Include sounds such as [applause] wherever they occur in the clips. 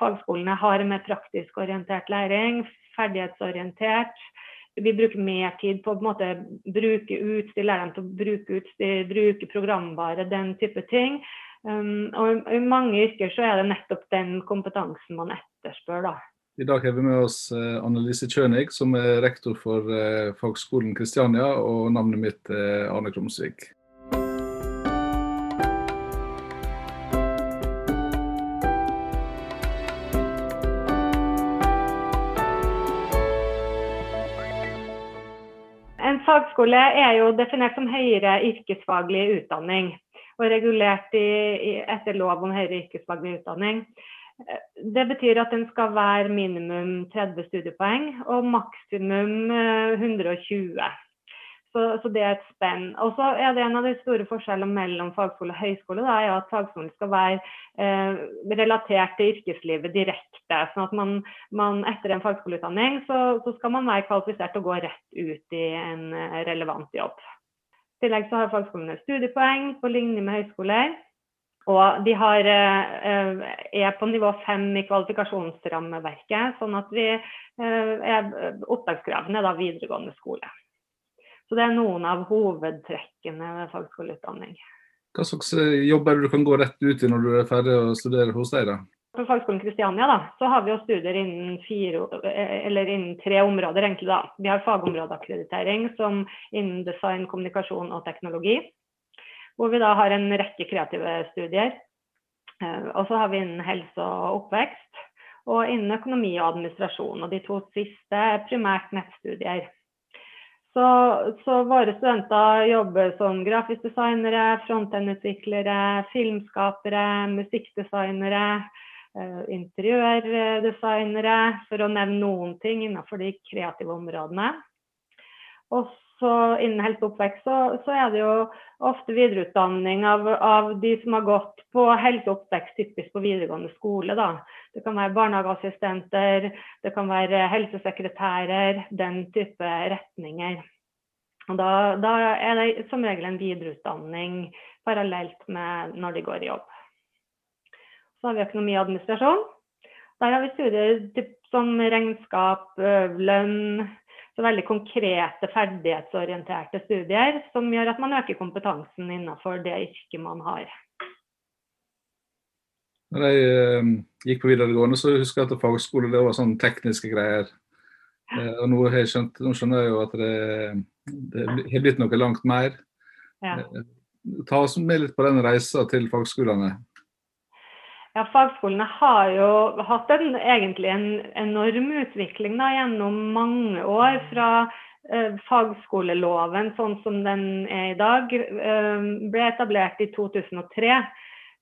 fagskolene har mer praktisk orientert læring, ferdighetsorientert. Vi bruker mer tid på å på bruke utstyr, lære dem til å bruke utstyr, bruke programvare, den type ting. Um, og I mange yrker så er det nettopp den kompetansen man etterspør. da. I dag har vi med oss eh, Annelise Kjønig, som er rektor for eh, Fagskolen Kristiania, og navnet mitt er Arne Krumsvik. Fagskole er jo definert som høyere yrkesfaglig utdanning og regulert i, i, etter lov om høyere yrkesfaglig utdanning. Det betyr at den skal være minimum 30 studiepoeng og maksimum 120. Eh, så, så, det er et spenn. Og så er det En av de store forskjellene mellom fagskole og høyskole da, er at fagskolen skal være eh, relatert til yrkeslivet direkte. sånn at man, man Etter en fagskoleutdanning så, så, skal man være kvalifisert og gå rett ut i en eh, relevant jobb. I tillegg så har fagskolene studiepoeng på linje med høyskoler. Og de har, eh, er på nivå fem i kvalifikasjonsrammeverket, sånn at vi eh, er opptakskravene da videregående skole. Så det er noen av hovedtrekkene ved fagskoleutdanning. Hva slags eh, jobber du kan gå rett ut i når du er ferdig å studere hos deg? da? På Fagskolen Kristiania da, så har vi jo studier innen, fire, innen tre områder. egentlig da. Vi har fagområdeakkreditering som innen design, kommunikasjon og teknologi. Hvor vi da har en rekke kreative studier. Eh, og så har vi innen helse og oppvekst. Og innen økonomi og administrasjon. Og de to siste er primært nettstudier. Så, så, våre studenter jobber som grafisk designere, frontend-utviklere, filmskapere, musikkdesignere, Eh, interiørdesignere, for å nevne noen ting innenfor de kreative områdene. Og så innen helse og oppvekst så, så, er det jo ofte videreutdanning av, av, de som har gått på helse og oppvekst, typisk på videregående skole. Da. Det kan være barnehageassistenter, det kan være helsesekretærer, den type retninger. Og da, da er det som regel en videreutdanning parallelt med når de går i jobb. Så har vi økonomi og administrasjon. Der har vi studier som regnskap, lønn, så veldig konkrete, ferdighetsorienterte studier som gjør at man øker kompetansen innenfor det yrket man har. Når jeg eh, gikk på videregående, så husker jeg at fagskole det var sånn tekniske greier. Eh, og nå, skjønt, nå, skjønner jeg jo at det, det har blitt noe langt mer. Ja. Eh, ta oss med litt på den reisa til fagskolene. Ja, Fagskolene har jo hatt en, egentlig en enorm utvikling da, gjennom mange år. Fra eh, fagskoleloven sånn som den er i dag, eh, ble etablert i 2003.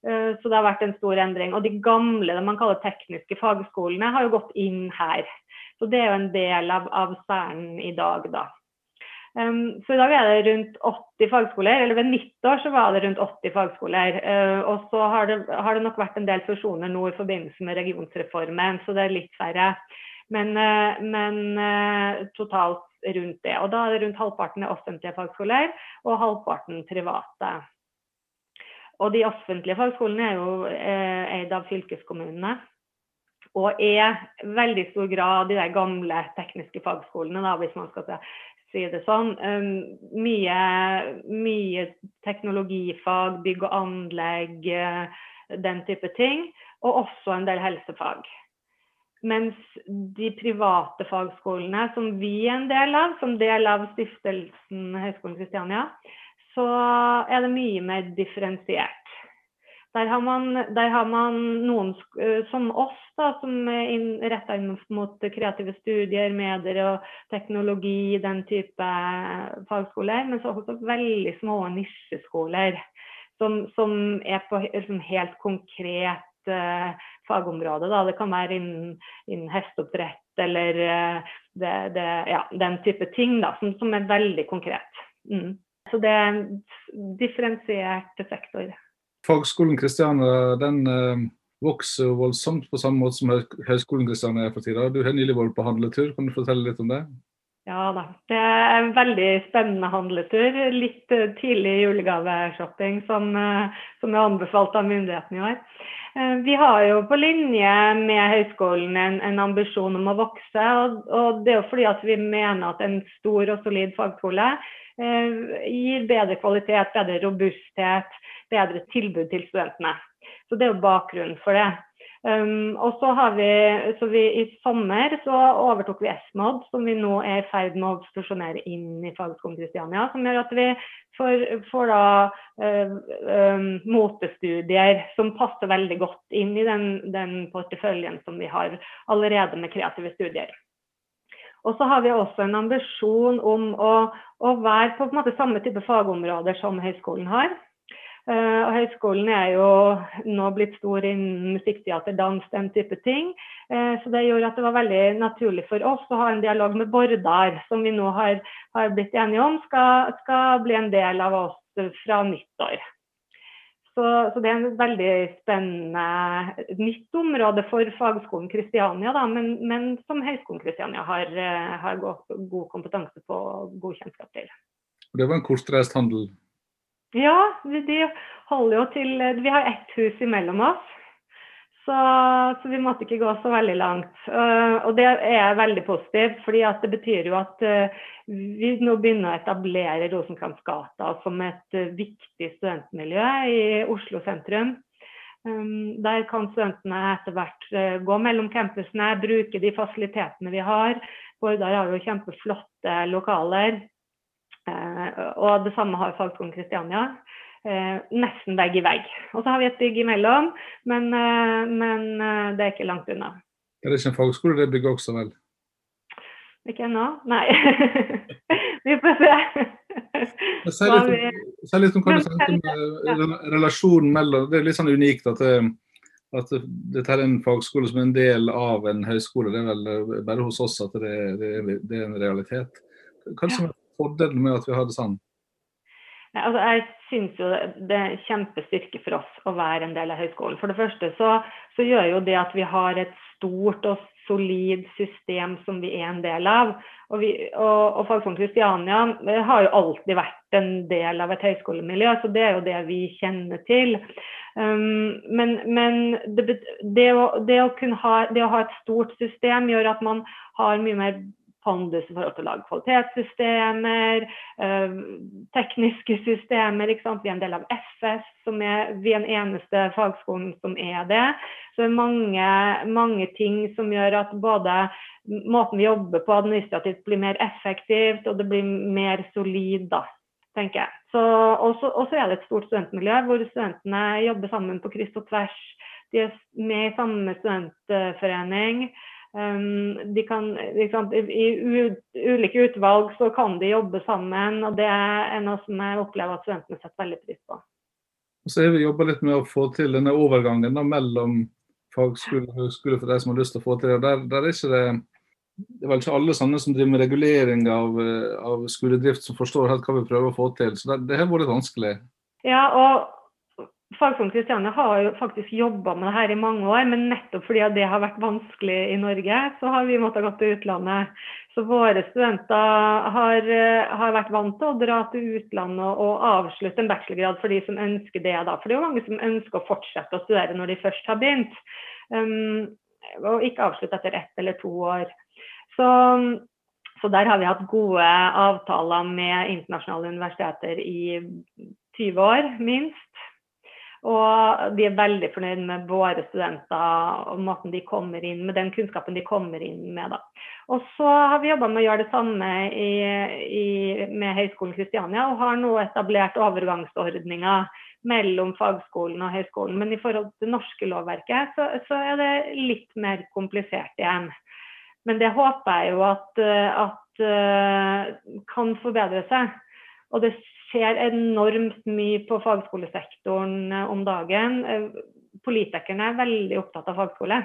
Eh, så det har vært en stor endring. Og de gamle, det man kaller tekniske fagskolene, har jo gått inn her. Så det er jo en del av, av i dag, da. Um, så i dag er det rundt 80 fagskoler, eller ved nyttår så var det rundt 80 fagskoler. Uh, og så har det, har det, nok vært en del fusjoner nå i forbindelse med regionsreformen, så det er litt færre. Men, uh, men uh, totalt rundt det. Og da er det rundt halvparten er offentlige fagskoler, og halvparten private. Og de offentlige fagskolene er jo eid av fylkeskommunene. Og er veldig stor grad de der gamle tekniske fagskolene, da, hvis man skal si si det sånn. Um, mye, mye, teknologifag, bygg og anlegg, uh, den type ting. Og også en del helsefag. Mens de private fagskolene, som vi er en del av, som del av stiftelsen Høgskolen Kristiania, så er det mye mer differensiert. Der har, man, der har man, noen eh, som oss, da, som er inn, retta inn mot kreative studier, medier og teknologi, den type fagskoler. Men så også veldig små nisjeskoler som, som er på liksom, helt konkret uh, fagområde. Da. Det kan være innen, innen hesteoppdrett eller det, det, ja, den type ting da, som, som er veldig konkret. Mm. Så det er en differensiert sektor. Fagskolen Kristiania den uh, vokser voldsomt på samme måte som Høgskolen Kristiania er for tida. Du har nylig vært på handletur, kan du fortelle litt om det? Ja da. Det er en veldig spennende handletur. Litt eh, tidlig julegaveshopping som, eh, som er anbefalt av myndighetene i år. Eh, vi har jo på linje med høyskolen en, en ambisjon om å vokse. Og, og, det er jo fordi at vi mener at en stor og solid fagskole eh, gir bedre kvalitet, bedre robusthet, bedre tilbud til studentene. Så Det er jo bakgrunnen for det. Um, og så har vi, så vi I sommer så overtok vi SMOD, som vi nå er i ferd med å fusjonere inn i Fagskolen Kristiania. Som gjør at vi får, får da uh, um, motestudier som passer veldig godt inn i den, den, porteføljen som vi har allerede med kreative studier. Og så har vi også en ambisjon om å, å være på, en måte, samme type fagområder som høyskolen har. Uh, og høyskolen er jo nå blitt stor innen musikkteater, dans, den type ting. Uh, så det gjorde at det var veldig naturlig for oss å ha en dialog med Bordar, som vi nå har, har blitt enige om skal, skal, bli en del av oss fra nyttår. Så, så det er en veldig spennende nytt område for fagskolen Kristiania, da, men, men, som Høgskolen Kristiania har, uh, har god, god kompetanse på og god kjennskap til. Det var en kortreist handel ja, de holder jo til Vi har ett hus imellom oss. Så, så, vi måtte ikke gå så veldig langt. Uh, og det er veldig positivt, fordi det betyr jo at uh, vi nå begynner å etablere Rosenkrantz-gata som et uh, viktig studentmiljø i Oslo sentrum. Um, der kan studentene etter hvert gå mellom campusene, bruke de fasilitetene vi har. Bårdar har jo kjempeflotte lokaler. Eh, og det samme har Fagskolen Kristiania. Eh, nesten vegg i vegg. Og så har vi et bygg imellom, men, eh, men det er ikke langt unna. Er det ikke en fagskole det bygget også, vel? Ikke ennå? Nei. [laughs] vi får se. Si litt, si litt om hva du om relasjonen mellom Det er litt sånn unikt at, at dette er en fagskole som er en del av en høyskole. Det er vel bare hos oss at det, det, det er en realitet. Hva er det som er fordelen med at vi har det sånn? Altså, jeg syns jo det er kjempestyrke for oss å være en del av høyskolen. For det første så, så, gjør jo det at vi har et stort og solid system som vi er en del av. Og, vi, og, og Fagskolen Kristiania har jo alltid vært en del av et høyskolemiljø, så det er jo det vi kjenner til. Um, men, men det, det, å, det, å ha, det å ha et stort system gjør at man har mye mer pondus i forhold til å lage kvalitetssystemer, øh, tekniske systemer. Vi er en del av FS, som er, vi er den eneste fagskolen som er det. Så det er mange, mange ting som gjør at både måten vi jobber på administrativt blir mer effektivt, og det blir mer solid, da, tenker jeg. Og så er det et stort studentmiljø hvor studentene jobber sammen på kryss og tvers. De er med i samme studentforening. Um, de kan, liksom, I ulike utvalg så kan de jobbe sammen, og det er noe som jeg opplever at studentene setter veldig pris på. Og så har vi jobba litt med å få til denne overgangen da, mellom fagskole og høgskole for de som har lyst til å få til det. Der, der er ikke det det er vel ikke alle sånne som driver med regulering av, av skoledrift som forstår helt hva vi prøver å få til. Så det, det har vært vanskelig. Ja, og Fagskolen Kristiania har jo faktisk jobba med det her i mange år, men nettopp fordi det har vært vanskelig i Norge, så har vi måttet gå til utlandet. Så våre studenter har, har, vært vant til å dra til utlandet og avslutte en bachelorgrad for de som ønsker det. Da. For det er jo mange som ønsker å fortsette å studere når de først har begynt, um, og ikke avslutte etter ett eller to år. Så, så der har vi hatt gode avtaler med internasjonale universiteter i 20 år, minst. Og de er veldig fornøyd med våre studenter og måten de kommer inn med den kunnskapen de kommer inn med. Da. Og så har vi jobba med å gjøre det samme i, i, med Høgskolen Kristiania, og har nå etablert overgangsordninger mellom fagskolen og høyskolen. Men i forhold til norske lovverket, så, så er det litt mer komplisert igjen. Men det håper jeg jo at, at uh, kan forbedre seg. Og det skjer enormt mye på fagskolesektoren eh, om dagen. Eh, politikerne er veldig opptatt av fagskole,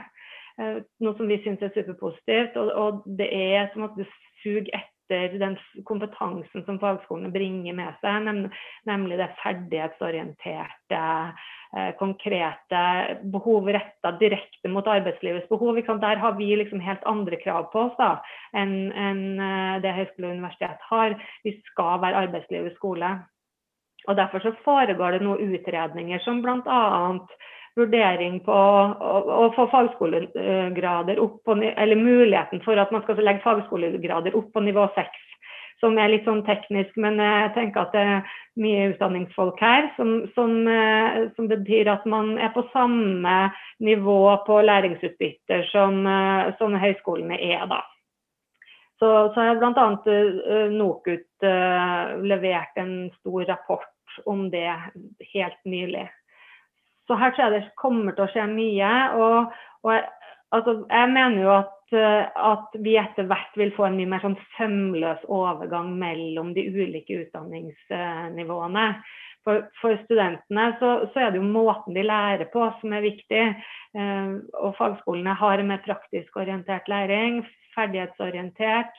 eh, noe som vi syns er superpositivt. Og, og det er som at du suger etter den kompetansen som fagskolene bringer med seg, nemlig det ferdighetsorienterte, eh, konkrete behov retta direkte mot arbeidslivets behov. Der har vi liksom helt andre krav på oss da, enn en eh, det høyskole og universitet har. Vi skal være arbeidslivets skole. Og Derfor så foregår det noen utredninger som bl.a vurdering på å, få fagskolegrader opp på, eller muligheten for at man skal legge fagskolegrader opp på nivå 6. Som er litt sånn teknisk, men jeg tenker at det er mye utdanningsfolk her. Som, som, eh, som betyr at man er på samme nivå på læringsutbytter som, eh, som høyskolene er. da. Så, så har bl.a. Uh, NOKUT levert en stor rapport om det helt nylig. Så her tror jeg det kommer til å skje mye. Og, og jeg, altså, jeg, mener jo at, eh, at, vi etter hvert vil få en mye mer sånn sømløs overgang mellom de ulike utdanningsnivåene. For, for studentene så, så, er det jo måten de lærer på som er viktig. Eh, og fagskolene har en mer praktisk orientert læring, ferdighetsorientert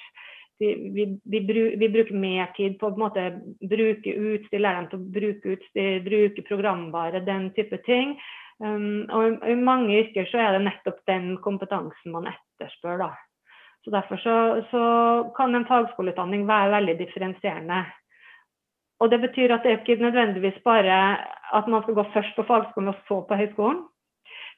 vi, vi, vi, bruk, vi, bruker mer tid på å bruke utstyr, lære dem til å bruke utstyr, bruke programvare, den type ting. Um, og I mange yrker så er det nettopp den kompetansen man etterspør. da. Så Derfor så, så kan en fagskoleutdanning være veldig differensierende. Og Det betyr at det er ikke nødvendigvis bare at man skal gå først på fagskolen og så på høyskolen.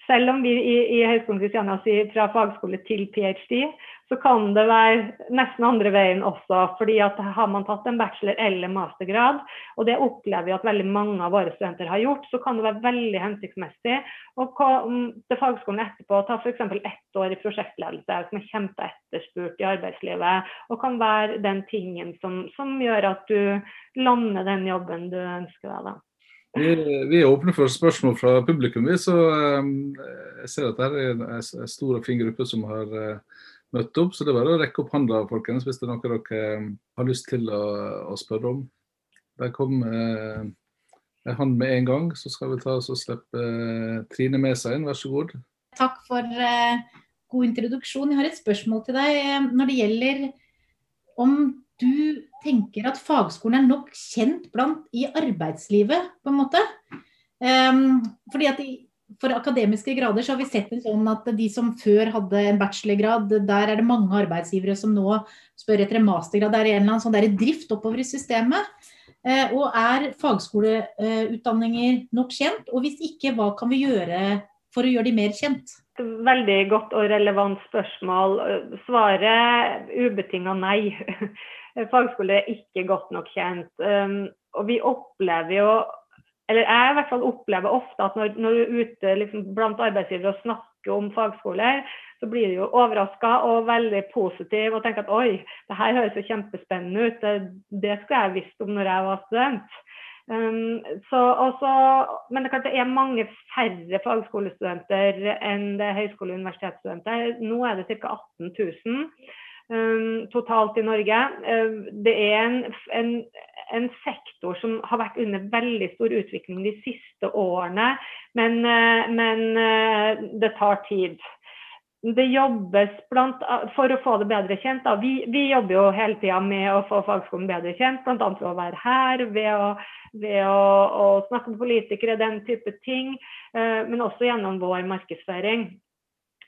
Selv om vi i, i Høgskolen Kristiania sier fra fagskole til ph.d., så kan det være nesten andre veien også. fordi at Har man tatt en bachelor- eller mastergrad, og det opplever vi at veldig mange av våre studenter har gjort, så kan det være veldig hensiktsmessig å komme til fagskolen etterpå og ta f.eks. ett år i prosjektledelse, som er kjempeetterspurt i arbeidslivet, og kan være den tingen som, som gjør at du lander den jobben du ønsker deg. da. Vi, vi, er åpne for spørsmål fra publikum. vi. så um, Jeg ser at det er en, stor og fin gruppe som har uh, møtt opp. Så det er bare å rekke opp hånda folkens, hvis det er noe dere um, har lyst til å, å spørre om. Der kom uh, en hånd med en gang, så skal vi ta oss og slippe uh, Trine med seg inn. Vær så god. Takk for uh, god introduksjon. Jeg har et spørsmål til deg uh, når det gjelder om du tenker at fagskolen er nok kjent blant i arbeidslivet, på en måte? Um, fordi at i, For akademiske grader så har vi sett det sånn at de som før hadde en bachelorgrad, der er det mange arbeidsgivere som nå spør etter en mastergrad. Det er en eller annen sånn der drift oppover i systemet. Uh, og er fagskoleutdanninger nok kjent? Og hvis ikke, hva kan vi gjøre for å gjøre de mer kjent? Veldig godt og relevant spørsmål. Svaret ubetinga nei. Fagskole er ikke godt nok kjent. Um, og vi opplever jo eller jeg i hvert fall opplever ofte at når, når du er ute liksom, blant arbeidsgivere og snakker om fagskoler, så blir du jo overraska og veldig positiv og tenker at oi, det her høres jo kjempespennende ut. Det, det skulle jeg visst om når jeg var student. Um, så også, men det, det, er mange færre fagskolestudenter enn det er høyskole- og universitetsstudenter. Nå er det ca. 18 000 um, totalt i Norge. Uh, det er en, en, en, sektor som har vært under veldig stor utvikling de siste årene, men, uh, men uh, det tar tid det jobbes blant, for å få det bedre kjent. Vi, vi, jobber jo hele tida med å få fagskolen bedre kjent, bl.a. ved å være her, ved, å, ved å, å, snakke med politikere, den type ting. Eh, men også gjennom vår markedsføring.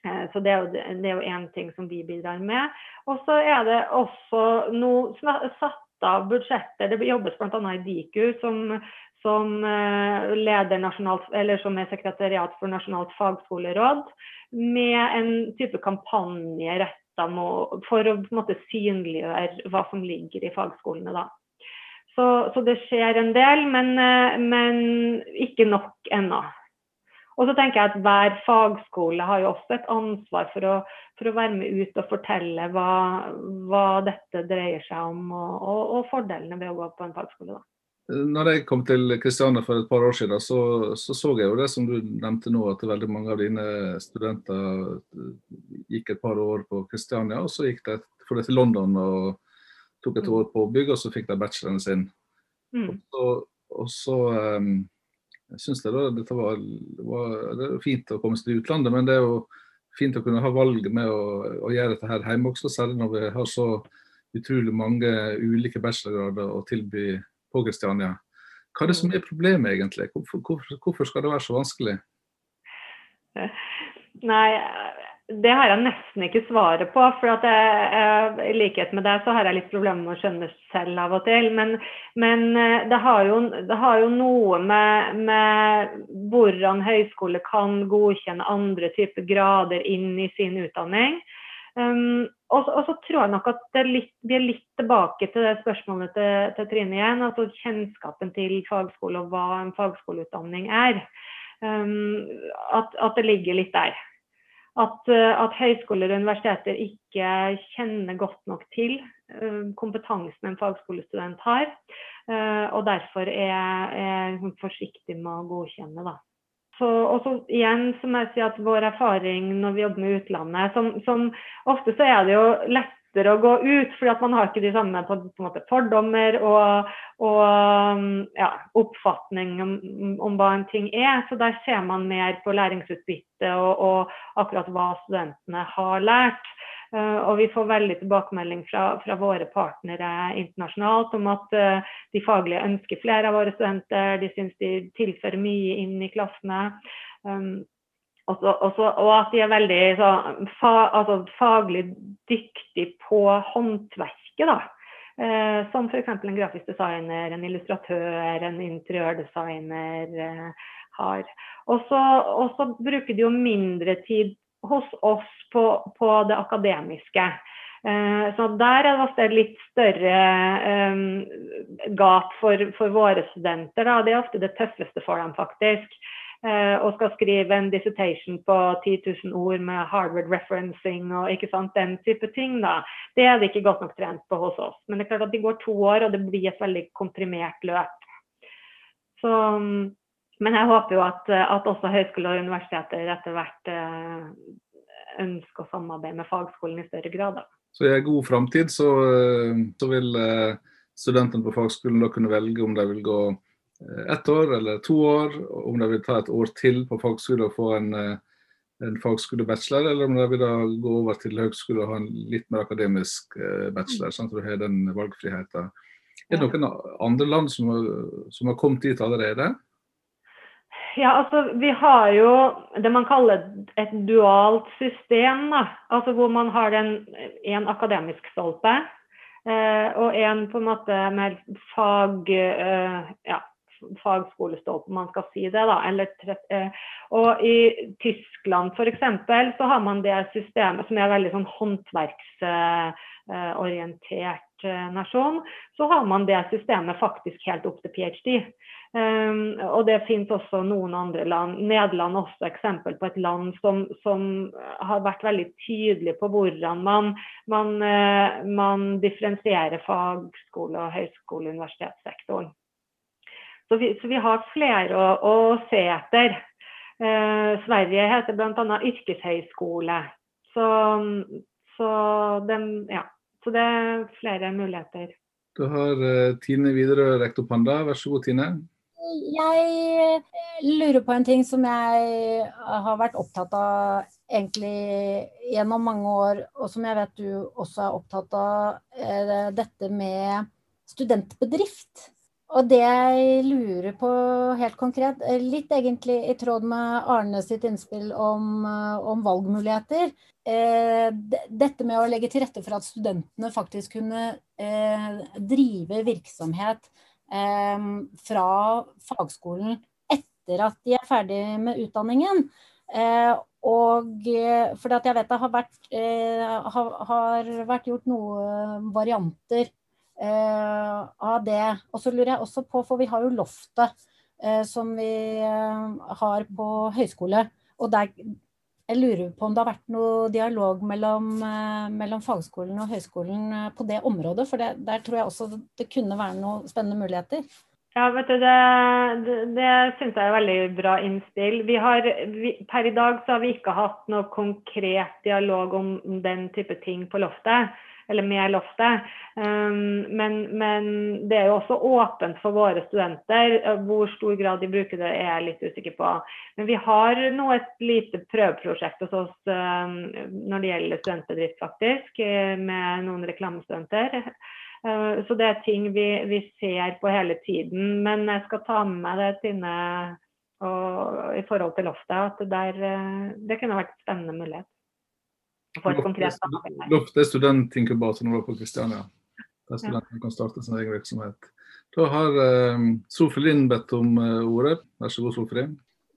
Eh, så Det er jo én ting som vi bidrar med. Og så er det også noe satt av budsjetter. Det jobbes bl.a. i Diku, som, som, eh, nasjonalt, som er sekretariat for Nasjonalt fagskoleråd med en type kampanje retta for å en måte synliggjøre hva som ligger i fagskolene. da. Så, så det skjer en del, men, eh, men ikke nok ennå. Og så tenker jeg at Hver fagskole har jo også et ansvar for å, for å være med ut og fortelle hva, hva dette dreier seg om, og, og, og, fordelene ved å gå på en fagskole. da. Når jeg kom til Kristiania for et par år siden, så, så, så jeg jo det som du nevnte nå, at veldig mange av dine studenter gikk et par år på Kristiania, og så gikk de til London og tok et mm. år på bygg, og så fikk de bacheloren sin. Mm. Og så, og så um, syns jeg da det var, var, det er fint å komme seg til utlandet, men det er jo fint å kunne ha valget med å, å gjøre dette her hjemme også, særlig når vi har så utrolig mange ulike bachelorgrader å tilby på Kristiania. Hva er det som er problemet, egentlig? Hvorfor, hvorfor skal det være så vanskelig? Nei, det har jeg nesten ikke svaret på. For jeg, i likhet med deg så har jeg litt problemer med å skjønne selv av og til. Men, men eh, det, har jo, det, har jo, noe med, med, hvordan høyskole kan godkjenne andre typer grader inn i sin utdanning. Um, og, og, så tror jeg nok at litt, vi er litt tilbake til det spørsmålet til, til Trine igjen. Altså kjennskapen til fagskole og hva en fagskoleutdanning er. Um, at, at, det ligger litt der. At, uh, at, høyskoler og universiteter ikke kjenner godt nok til uh, kompetansen en fagskolestudent har. Uh, og derfor er, er forsiktig med å godkjenne. da. Så, og så igjen så må jeg si at vår erfaring når vi jobber med utlandet som, som Ofte så er det jo lettere å gå ut, fordi at man har ikke de samme på, på måte, fordommer og, og ja, oppfatning om, om, hva en ting er. Så der ser man mer på læringsutbytte og, og akkurat hva studentene har lært. Uh, og vi får veldig tilbakemelding fra, fra, våre partnere internasjonalt om at uh, de faglige ønsker flere av våre studenter. De syns de tilfører mye inn i klassene. Um, også, også, og at de er veldig så, fa, altså, faglig dyktige på håndverket. da. Eh, som f.eks. en grafisk designer, en illustratør, en interiørdesigner har. Og så bruker de jo mindre tid hos oss på, på det akademiske. Eh, så Der er det et litt større eh, gap for, for, våre studenter. Da. Det er ofte det tøffeste for dem, faktisk. Uh, og skal skrive en dissertation på 10 000 ord med Harvard referencing og ikke sant, den type ting. da. Det er de ikke godt nok trent på hos oss. Men det er klart at de går to år, og det blir et veldig komprimert løp. Så men jeg håper jo at, at også høyskoler og universiteter etter hvert eh, ønsker å samarbeide med fagskolen i større grad. Da. Så i en god framtid så, eh, så, vil eh, studentene på fagskolen da kunne velge om de vil gå ett år eller to år, om de vil ta et år til på fagskole og få en, en fagskolebachelor, eller om de vil da gå over til høgskole og ha en litt mer akademisk bachelor, sånn at du har den valgfriheten. Er det noen andre land som, som har kommet dit allerede? Ja, altså Vi har jo det man kaller et dualt system. da, altså Hvor man har en, en akademisk stolpe eh, og en på en måte med fag, eh, ja, fagskolestolpe, man skal si det. da, eller, eh, Og i Tyskland f.eks. så har man det systemet som er veldig sånn håndverksorientert Eh, nasjon, så har man det systemet faktisk helt opp til ph.d. Um, ehm, og det finnes også noen andre land. Nederland er også eksempel på et land som, som har vært veldig tydelig på hvordan man, man, uh, man differensierer fagskole- og høyskole- og universitetssektoren. Så vi, så vi, har flere å, å se etter. Eh, Sverige heter bl.a. yrkeshøyskole. Så, så den, ja. Så det er flere muligheter. Du har uh, Tine Widerøe rekt opp hånda. Vær så god, Tine. Jeg eh, lurer på en ting som jeg har vært opptatt av egentlig gjennom mange år, og som jeg vet du også er opptatt av. Er Dette med studentbedrift. Og det jeg lurer på helt konkret, litt egentlig i tråd med Arne sitt innspill om, eh, om valgmuligheter. Eh, dette med å legge til rette for at studentene faktisk kunne eh, drive virksomhet eh, fra fagskolen etter at de er ferdig med utdanningen. Eh, og eh, fordi jeg vet det har vært, har, har vært gjort noen varianter Eh, av det. Og så lurer jeg også på, for vi har jo loftet eh, som vi eh, har på høyskole. Og der, jeg lurer på om det har vært noe dialog mellom, mellom fagskolen og høyskolen på det området. For det, der tror jeg også det kunne være noen spennende muligheter. Ja, vet du, Det, det, det syns jeg er veldig bra innspill. Vi har, vi, per i dag så har vi ikke hatt noe konkret dialog om den type ting på loftet. Eller med loftet. Um, men, men, det er jo også åpent for våre studenter. Hvor stor grad de bruker det, er jeg litt usikker på. Men vi har nå et lite prøveprosjekt hos oss um, når det gjelder studentbedrift, faktisk, med noen reklamestudenter. Uh, så det er ting vi, vi, ser på hele tiden. Men jeg skal ta med meg det, Tine, og, i forhold til loftet, at der, det kunne vært en spennende mulighet. Loftet er studentinkubator på Kristiania. Der studentene kan starte sin egen virksomhet. Da har um, Sofie Lind bedt om uh, ordet. Vær så god, Sofie.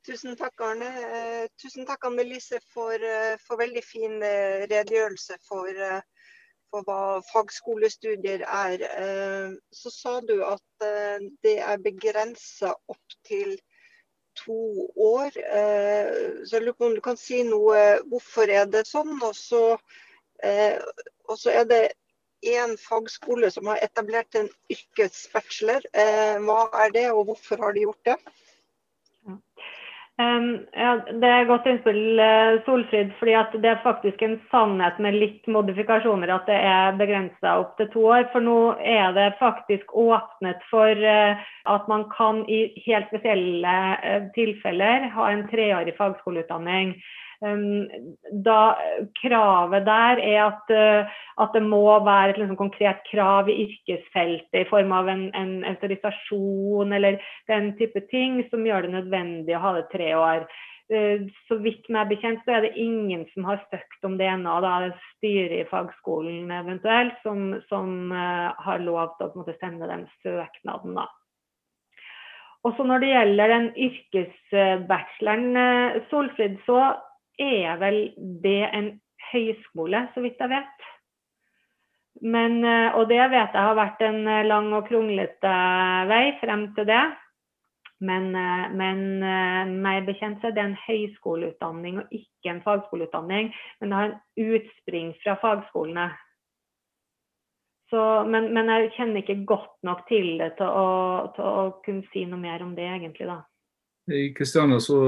Tusen takk, Arne. Uh, tusen takk, Annelise, for, uh, for veldig fin redegjørelse for, for, hva fagskolestudier er. Så sa du at det er begrensa opp til to år. Eh, så jeg lurer på om du kan si noe hvorfor er det sånn. Og så, eh, er det én fagskole som har etablert en yrkesbachelor. Eh, hva er det, og hvorfor har de gjort det? Um, ja, det er godt innspill, uh, Solfrid. fordi det er faktisk en sannhet med litt modifikasjoner at det er begrensa opp til to år. For nå er det faktisk åpnet for uh, at man kan i helt spesielle uh, tilfeller ha en treårig fagskoleutdanning. Da, kravet der er at, uh, at det må være et liksom, konkret krav i yrkesfeltet i form av en, en, autorisasjon eller den type ting som gjør det nødvendig å ha det tre år. Uh, så vidt meg bekjent så er det ingen som har søkt om det ennå. Da er det styret i fagskolen eventuelt som, som uh, har lov til å måte, sende den søknaden. da. Også når det gjelder den yrkesbacheloren, Solfrid, så er vel det en høyskole, så vidt jeg vet. Men, eh, og det vet jeg har vært en eh, lang og kronglete vei frem til det. Men, eh, men meg bekjent så er det en høyskoleutdanning og ikke en fagskoleutdanning. Men det har en utspring fra fagskolene. Så, men, men, jeg kjenner ikke godt nok til det til å, til å, kunne si noe mer om det, egentlig. da. I Kristiania så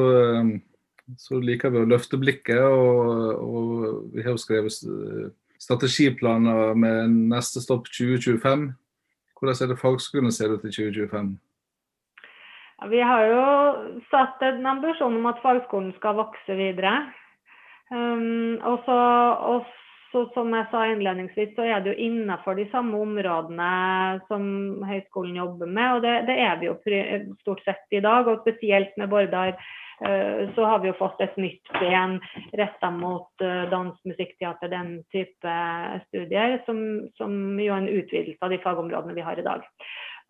så liker vi å løfte blikket, og, og vi har jo skrevet strategiplaner med neste stopp 2025. Hvordan er det fagskolene ser ut i 2025? Ja, vi har jo satt en ambisjon om at fagskolen skal vokse videre. Um, og så, som jeg sa innledningsvis, så er det jo innenfor de samme områdene som høyskolen jobber med. Og det, det er vi jo stort sett i dag, og spesielt med Bårdar Eh, så har vi jo fått et nytt ben retta mot eh, dans, musikk, teater, den type studier, som, som jo er en utvidelse av de fagområdene vi har i dag.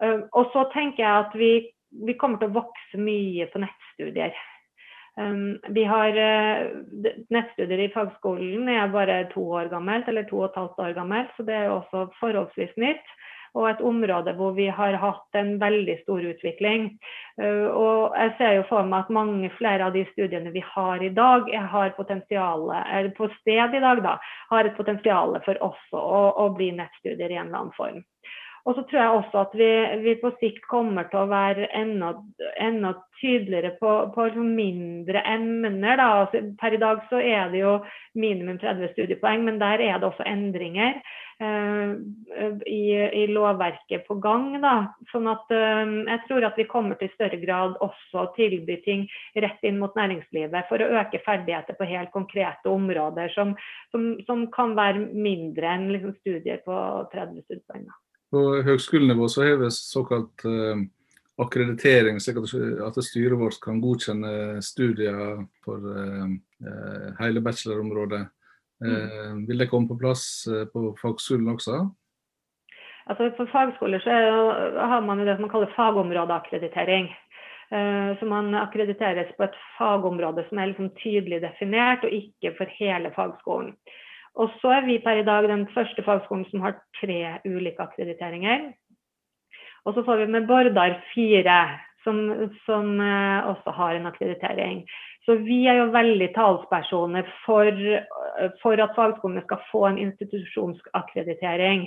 Eh, og så tenker jeg at vi, vi kommer til å vokse mye på nettstudier. Vi har Nettstudier i fagskolen er bare to år gammelt, eller to og et halvt år gammelt, så det er også forholdsvis nytt og et område hvor vi har hatt en veldig stor utvikling. Eh, og jeg ser jo for meg at mange flere av de studiene vi har i dag, har eller på sted i dag, da, har et potensial for også å, å bli nettstudier i en eller annen form. Og så tror jeg også at vi, vi, på sikt kommer til å være enda, enda tydeligere på, på liksom mindre emner. Da. Altså, per i dag så er det jo minimum 30 studiepoeng, men der er det også endringer. Eh, i, i, lovverket på gang. Da. Sånn at eh, jeg tror at vi kommer til større grad også å tilby ting rett inn mot næringslivet for å øke ferdigheter på helt konkrete områder som, som, som kan være mindre enn liksom, studier på 30 studiepoeng. På høgskolenivå så har vi såkalt uh, akkreditering, slik at, styret vårt kan godkjenne studier for uh, hele bachelorområdet. Eh, vil det komme på plass eh, på fagskolen også? Altså For fagskoler så har man jo det man kaller fagområdeakkreditering. Eh, så man akkrediteres på et fagområde som er liksom tydelig definert, og ikke for hele fagskolen. Og så er vi per i dag den første fagskolen som har tre ulike akkrediteringer. Og så får vi med Bordar fire, som, som også har en akkreditering. Så vi er jo veldig talspersoner for, for at fagskolene skal få en institusjonsakkreditering.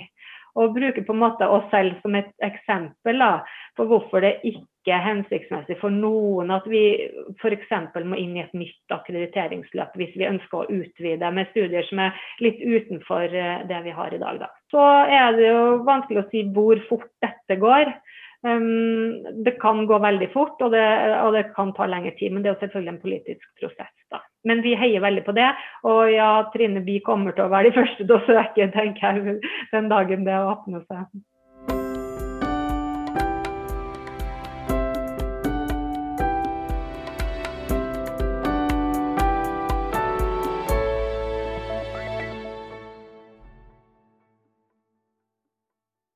Og bruker på en måte oss selv som et eksempel da, på hvorfor det ikke er hensiktsmessig for noen at vi f.eks. må inn i et nytt akkrediteringsløp hvis vi ønsker å utvide med studier som er litt utenfor eh, det vi har i dag. Da. Så er det jo vanskelig å si hvor fort dette går. Um, det kan gå veldig fort, og det, og det, kan ta lengre tid. Men det er selvfølgelig en politisk prosess. da. Men vi heier veldig på det. Og ja, Trine vi kommer til å være de første til å søke, tenker jeg, den dagen det åpner seg.